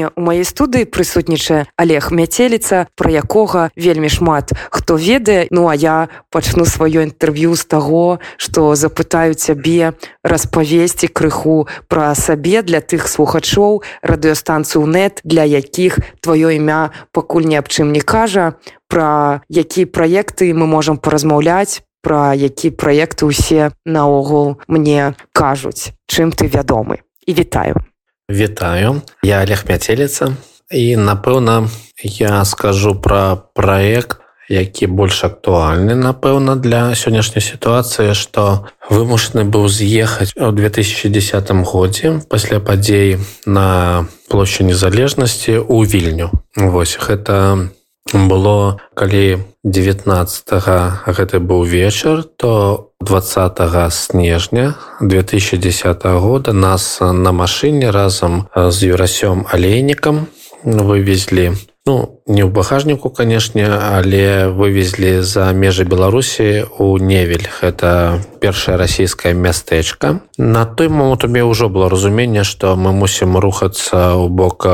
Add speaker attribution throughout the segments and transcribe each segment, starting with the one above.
Speaker 1: сёння у маёй студыі прысутнічае олег мяцеліца про якога вельмі шмат хто ведае. Ну а я пачну сваё інтэрв'ю з таго што запытаю цябе распавесці крыху пра сабе для тых слухачоў радыёстанцыю нет для якіх твоё імя пакуль ні аб чым не кажа пра якія праекты мы можам паразмаўляць пра які праекты ўсе наогул мне кажуць чым ты вядомы. І вітаю
Speaker 2: Вітаю. Я олег мяцеліца і напэўна я скажу пра праект які больш актуальны напэўна для сённяшняй сітуацыі што вымушаны быў з'ехаць у 2010 годзе пасля падзей на площадь незалежнасці у вільню. Восьось гэта было калі 19 гэты быў вечар то 20 снежня 2010 года нас на машыне разам з юрасём алейнікам вывезлі ну не ў багажніку канешне але вывезлі за межы беларусі у невель это першае расійскае мястэчка на той момант у мяне ўжо было разуменне што мы мусім рухацца ў бок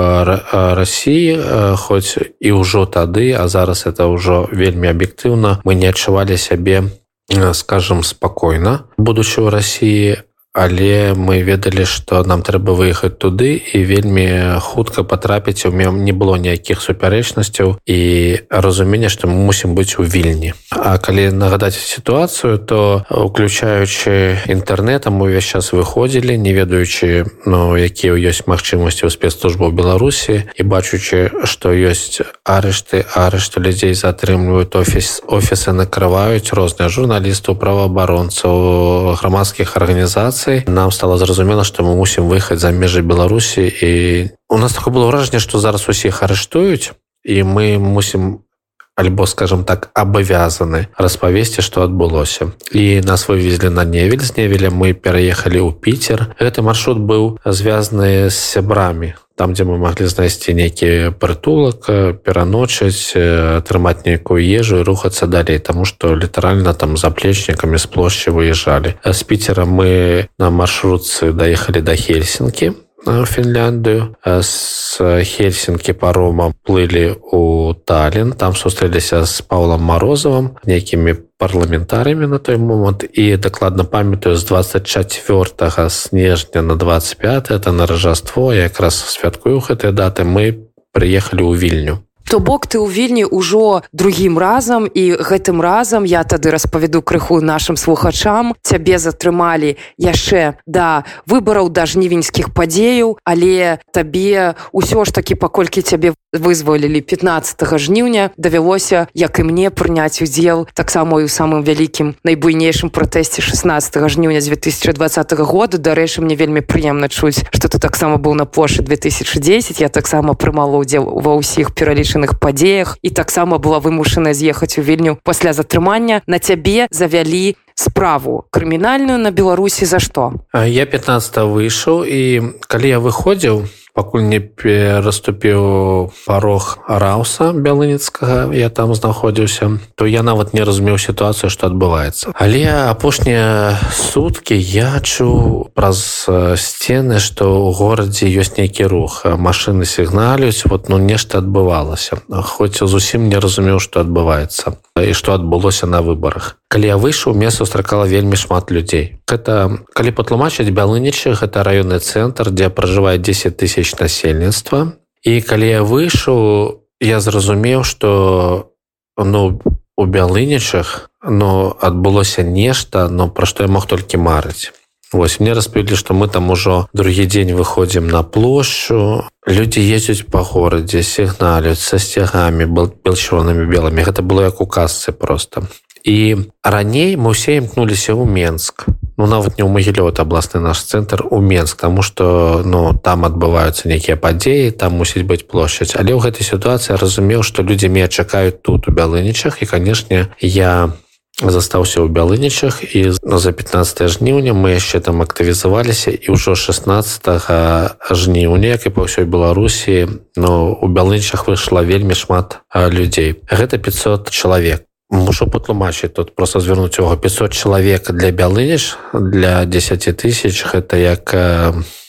Speaker 2: рассіі хоць і ўжо тады а зараз это ўжо вельмі аб'ектыўна мы не адчувалі сябе скажем спакойна будучи ў рассіі але мы ведалі што нам трэба выехаць туды і вельмі хутка патрапіць у мем не было ніякіх супярэчнасцяў і разумення што мы мусім быць у вільні. А калі нагадаць сітуацыю то уключаючы інтэрнетам увесь час выходзілі не ведаючы ну якія ёсць магчымасці ў спецслужбу беларусі і бачучы што ёсць арышты арышту людзей затрымліваюць офіс офісы накрываюць розныя журналістаў праваабаронцаў грамадскіх арганізацый інфармацыі нам стало зразумела што мы мусім выехаць за межы беларусі і у нас такое было ўражанне што зараз усіх арыштуюць і мы мусім альбо скажем так абавязаны распавесці што адбылося. І нас вывезлі на невель. З невеля мы пераехалі ў піцер. Гэты маршрут быў звязаны з сябрамі там дзе мы маглі знайсці нейкі прытулак пераночыць атрымаць нейкую ежу рухацца далей тому что літаральна там заплечнікамі з плошчы выязджалі. З піцера мы на маршрутцы даехалі да хельсінкі Фінляндыю з хельсінкі парома плылі у Талін там сустрэліся з Паўлам марозавым нейкімі парламентарыямі на той момант і дакладна памятаю з 24 снежня на 25 это на ражаство якраз святкую гэтыя даты мы прыехалі ў вільню
Speaker 1: То бок ты ў вільні ўжо другім разам і гэтым разам я тады распавяду крыху нашим слухачам. Цябе затрымалі яшчэ да выбараў да жнівеньскіх падзеяў але табе ўсё ж такі паколькі цябе вызвалілі 15 жніўня давялося як і мне прыняць удзел таксама у самым вялікім найбуйнейшым пратэсце 16 жніўня 2020 года. Дарэчы мне вельмі прыемна чуць что ты таксама быў на пошы 2010 я таксама прымала удзел ва ўсіх пералічаных падзеях і таксама была вымушана з'ехаць у вільню пасля затрымання. На цябе завялі справу крымінальную на беларусі за што?
Speaker 2: Я 15 выйшаў і калі я выходзіў пакуль не пераступіў парог рауса бялыніцкага я там знаходзіўся то я нават не разумеў сітуацыю што адбываецца. Але апошнія суткі я чуў праз сцены што ў горадзе ёсць нейкі рух машыны сігналюць вот ну нешта адбывалася. Хоць зусім не разумеў што адбываецца і што адбылося на выбарах. Калі я выйшаў мне сустракала вельмі шмат людзей. Это калі патлумачыць бялынічы гэта раённы цэнтр дзе пражывае 10 тысяч насельніцтва. І калі я выйшаў я зразумеў что ну у бялынічах но адбылося нешта но пра што я мог толькі марыць. Вось мне распавілі што мы там ужо другі дзень выходзім на плошчу. Людзі ездзяць па горадзе сігналюць са сцягамі был белчронымі белымі. Гэта было як у касцы просто і раней мы ўсе імкнуліся ў Менск ну нават не ў магілёт абласны наш цэнтр у Менск тому что ну там адбываюцца нейкія падзеі там мусіць быць плошчаць але ў гэтай сітуацыі разумеў што людзі меня чакаюць тут у бялынічах і канешне я застаўся ў бялынічах і ну, за 15 жніўня мы яшчэ там актывізаваліся і ўжо 16 жніўня як і па ўсёй беларусі но у бялынічах выйшла вельмі шмат людзей гэта 500 чалавек мушу патлумачыць тут просто звярнуць яго 500 чалавек для бялыніш для 10 тысяч гэта як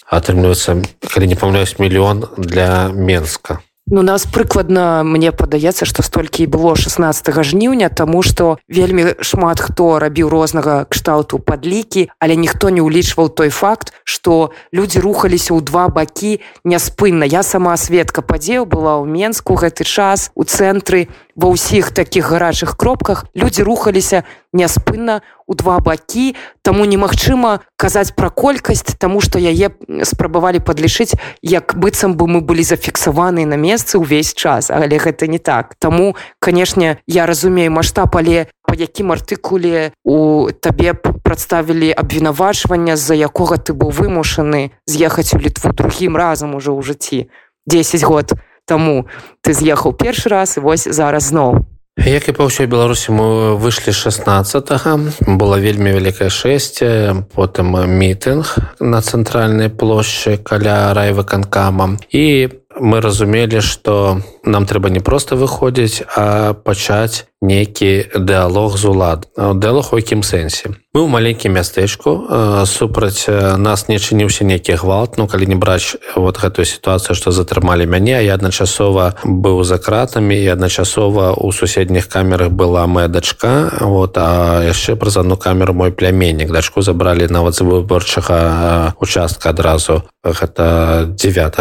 Speaker 2: атрымліваецца калі не памыляюсь мільён для менска
Speaker 1: Ну нас прыкладна мне падаецца што столькі і было 16 жніўня тому что вельмі шмат хто рабіў рознага кшталту падлікі але ніхто не ўлічваў той факт что людзі рухаліся ў два бакі няспынна. Я сама сведка падзеў была ў менску гэты час у цэнтры ва ўсіх таких гарачых кропках. Людзі рухаліся няспынна у два бакі. Таму немагчыма казаць пра колькасць таму што яе спрабавалі падлічыць як быццам бы мы былі зафіксаваны на месцы ўвесь час. Але гэта не так. Таму канешне я разумею маштаб але по якім артыкуле у табе прадставілі абвінавачвання з-за якога ты быў вымушаны з'ехаць у літву другім разам ужо ў жыцці. 10 год Таму ты з'ехаў першы раз і вось зараз зноў.
Speaker 2: Як і па ўсёй беларусі мы выйшлі 16 была вельмі вялікае шэсце потым мітынг на цэнтральнай плошчы каля райвыканкама. І мы разумелі што нам трэба не проста выходзіць а пачаць нейкі дыалог з улад дыалог у якім сэнсе мы ў маленькім мястэчку супраць нас не чыніўся нейкі гвалт. Ну калі не браць вот гэтую сітуацыю што затрымалі мяне я адначасова быў за кратамі і адначасова у суседніх камерах была моя дачка вот а яшчэ праз одну камеру мой пляменнік дачку забралі нават з выборчага участка адразу гэта 9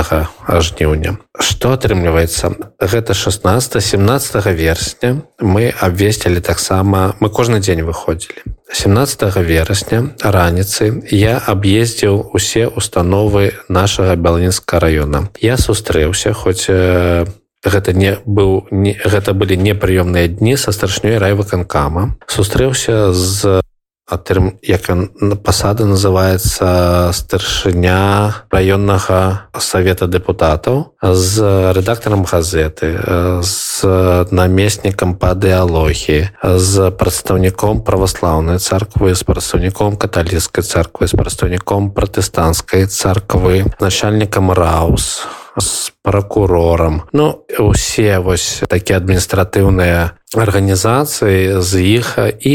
Speaker 2: жніўня. Что атрымліваецца гэта 16 17 верасня мы абвесцілі таксама мы кожны дзень выходзілі. 17 верасня раніцы я аб'ездзіў усе установы нашага бялінска района я сустрэўся хоць э, гэта не быў не гэта былі непрыёмныя дні са старшнёй райвыканкама. Сустрэўся з атрым як пасады называется старшыня раённага савета депутатаў з рэдактарам газеты з намеснікам па дыалогіі з прадстаўніком праваслаўнай царквы з прадстаўніком каталіцкай царквы з прадстаўніком пратэстанцкай царквы начальнікам раус з прокурорам ну усе вось такія адміністратыўныя арганізацыі з іх і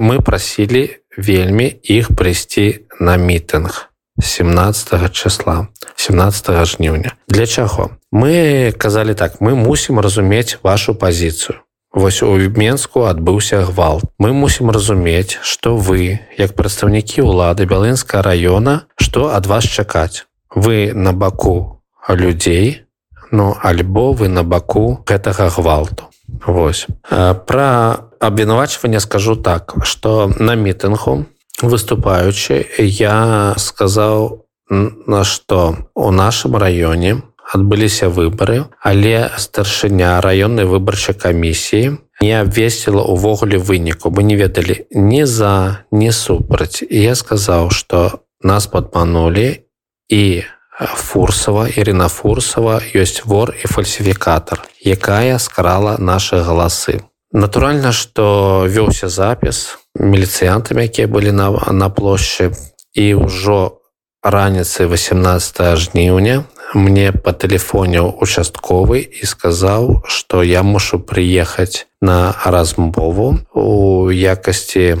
Speaker 2: мы прасілі вельмі іх прыйсці на мітынг 17 числа 17 жніўня. Для чаго? Мы казалі так мы мусім разумець вашу пазіцыю. Вось у менску адбыўся гвалт. Мы мусім разумець што вы як прадстаўнікі ўлады бялынска района што ад вас чакаць? Вы на баку людзей ну альбо вы на баку гэтага гвалту. Вось. Пра абвінавачванне скажу так что на мітынгу выступаючы я сказаў на што у нашым раёне адбыліся выбары але старшыня раённай выбарчай камісіі не абвесціла увогуле выніку мы не ведалі ні за не супраць. І я сказаў что нас падманулі і фурсава Ірына фурсава ёсць вор і фальсіфікатор якая скрала наши галасы. Натуральна что вёўся запіс міліцыянтамі якія былі на на плошчы і ўжо раніцы 18 жніўня мне по тэлефоне участковы і сказаў что я мушу прыехаць на размову у якасці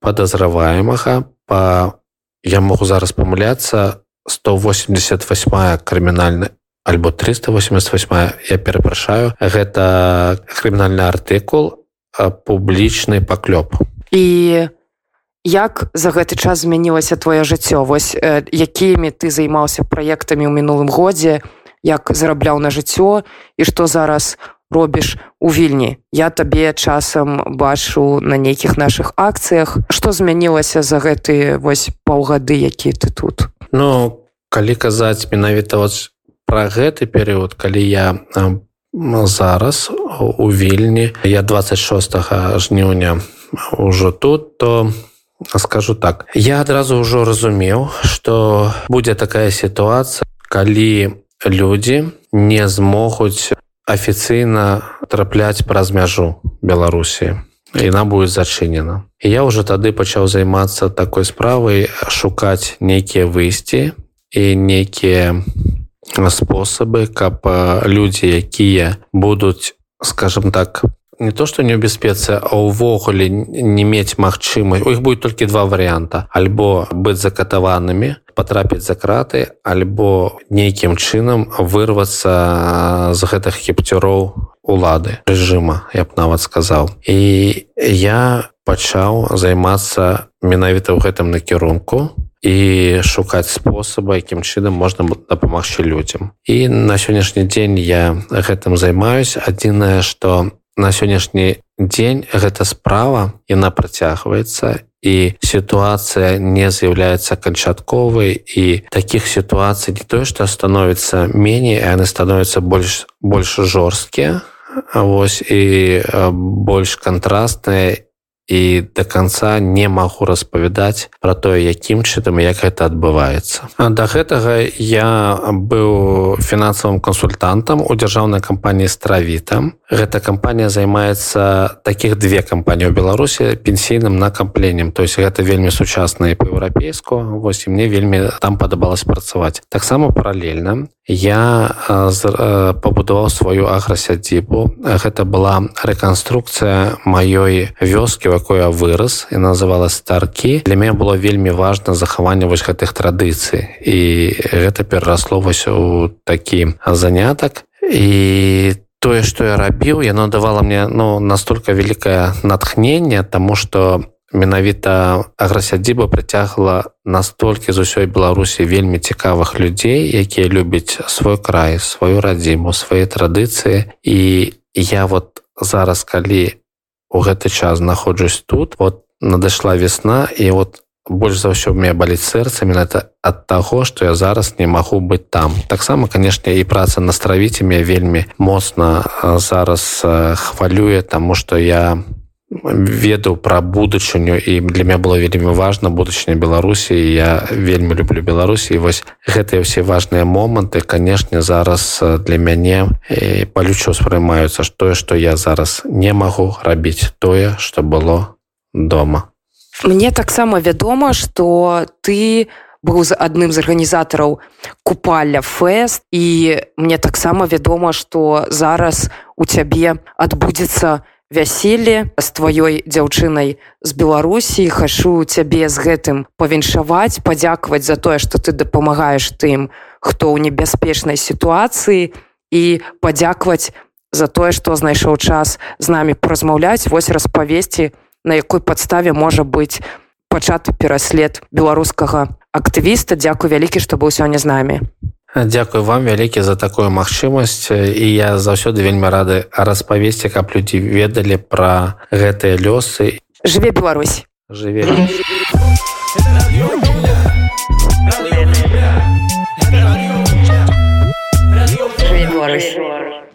Speaker 2: подазраваемага по я могу зараз памыляцца 188 крымінальна альбо 388 я перапрашаю гэта крымінальны артыкул публічны паклёп
Speaker 1: і як за гэты час змянілася твоё жыццё? Вось э, якімі ты займаўся праектамі ў мінулым годзе як зарабляў на жыццё і што зараз робіш у вільні? Я табе часам бачу на нейкіх наших акцыях. Што змянілася за гэты вось паўгады які ты тут
Speaker 2: Ну калі казаць менавіта вот пра гэты перыяд калі я зараз у вільні я 26 жніўня ўжо тут то скажу так. Я адразу ўжо разумеў что будзе такая сітуацыя калі людзі не змогуць афіцыйна трапляць праз мяжу беларусі яна будет зачынена і я уже тады пачаў займацца такой справай шукаць нейкія выйсці і нейкія спосабы каб людзі якія будуць скажем так не то что не ў бяспецы а ўвогуле не мець магчымасць у іх будет толькі два варианта. Альбо быць закатаванымі потрапіць за краты альбо нейкім чынам вырвацца з гэтых кіпцюроў улады режима я б нават сказаў. І я пачаў займацца менавіта ў гэтым накірунку і шукаць спосаба якім чынам можна дапамагчы людзям. І на сённяшні дзень я гэтым займаюсь. Адзінае что на сённяшні дзень гэта справа яна працягваецца і сітуацыя не з'яўляецца канчатковай і таких сітуацый не тое што становіцца меней яны становятся больш больш жорсткія Вось і больш кантрастныя і до конца не магу распавядаць про тое якім чытам як гэта адбываецца да гэтага я быў фінансавым кансультантам у дзяржаўнай кампаніі стравітам гэта кампанія займаецца таких две кампаніі ў беларусі пенсійным накапленнем. То есть гэта вельмі сучасна по-еўрапейску восьось мне вельмі там падабалось працаваць. Таксама паралельна я пабудаваў сваю аграсядзібу гэта была рэканструкцыя маёй вёскі якой я вырас. І называла старкі для мяне было вельмі важна захаванне вось гэтых традыцый. І гэта перарасло вось у такі занятак. І тое што я рабіў яно давала мне ну настолько вялікае натхнение тому что я менавіта аграсядзіба прыцягла настолькі з усёй беларусі вельмі цікавых людзей якія любяць свой край сваю радзіму свае традыцыі. І я вот зараз калі у гэты час знаходжусь тут вот надышла весна і вот больш за ўсё мне баліць сэрца менавіта ад таго што я зараз не магу быць там. Таксама канешне і праца настравіць мне вельмі моцна зараз хвалюе таму што я ведаў пра будучыню і для меня было вельмі важна будучыня беларусі я вельмі люблю беларусі вось гэтыя ўсе важныя моманты канешне зараз для мяне палюча ўспрымаюцца тое што я зараз не магу рабіць тое што было дома.
Speaker 1: Мне таксама вядома что ты быў з адным з арганізатараў купаля фэст і мне таксама вядома что зараз у цябе адбудзецца у вяселле з тваёй дзяўчынай з беларусі. Хачу цябе з гэтым павіншаваць падзякаваць за тое што ты дапамагаеш тым хто ў небяспечнай сітуацыі. І падзякаваць за тое што знайшоў час з намі паразмаўляць. Вось распавесці на якой падставе можа быць пачаты пераслед беларускага актывіста. Дзякуй вялікі што быў сёння з намі
Speaker 2: Дякую вам вялікі за такую магчымасць і я заўсёды вельмі рады распавесці, каб людзі ведалі пра гэтыя лёсы.
Speaker 1: Жыве Беларусь.
Speaker 2: Жыве.
Speaker 1: Беларусь.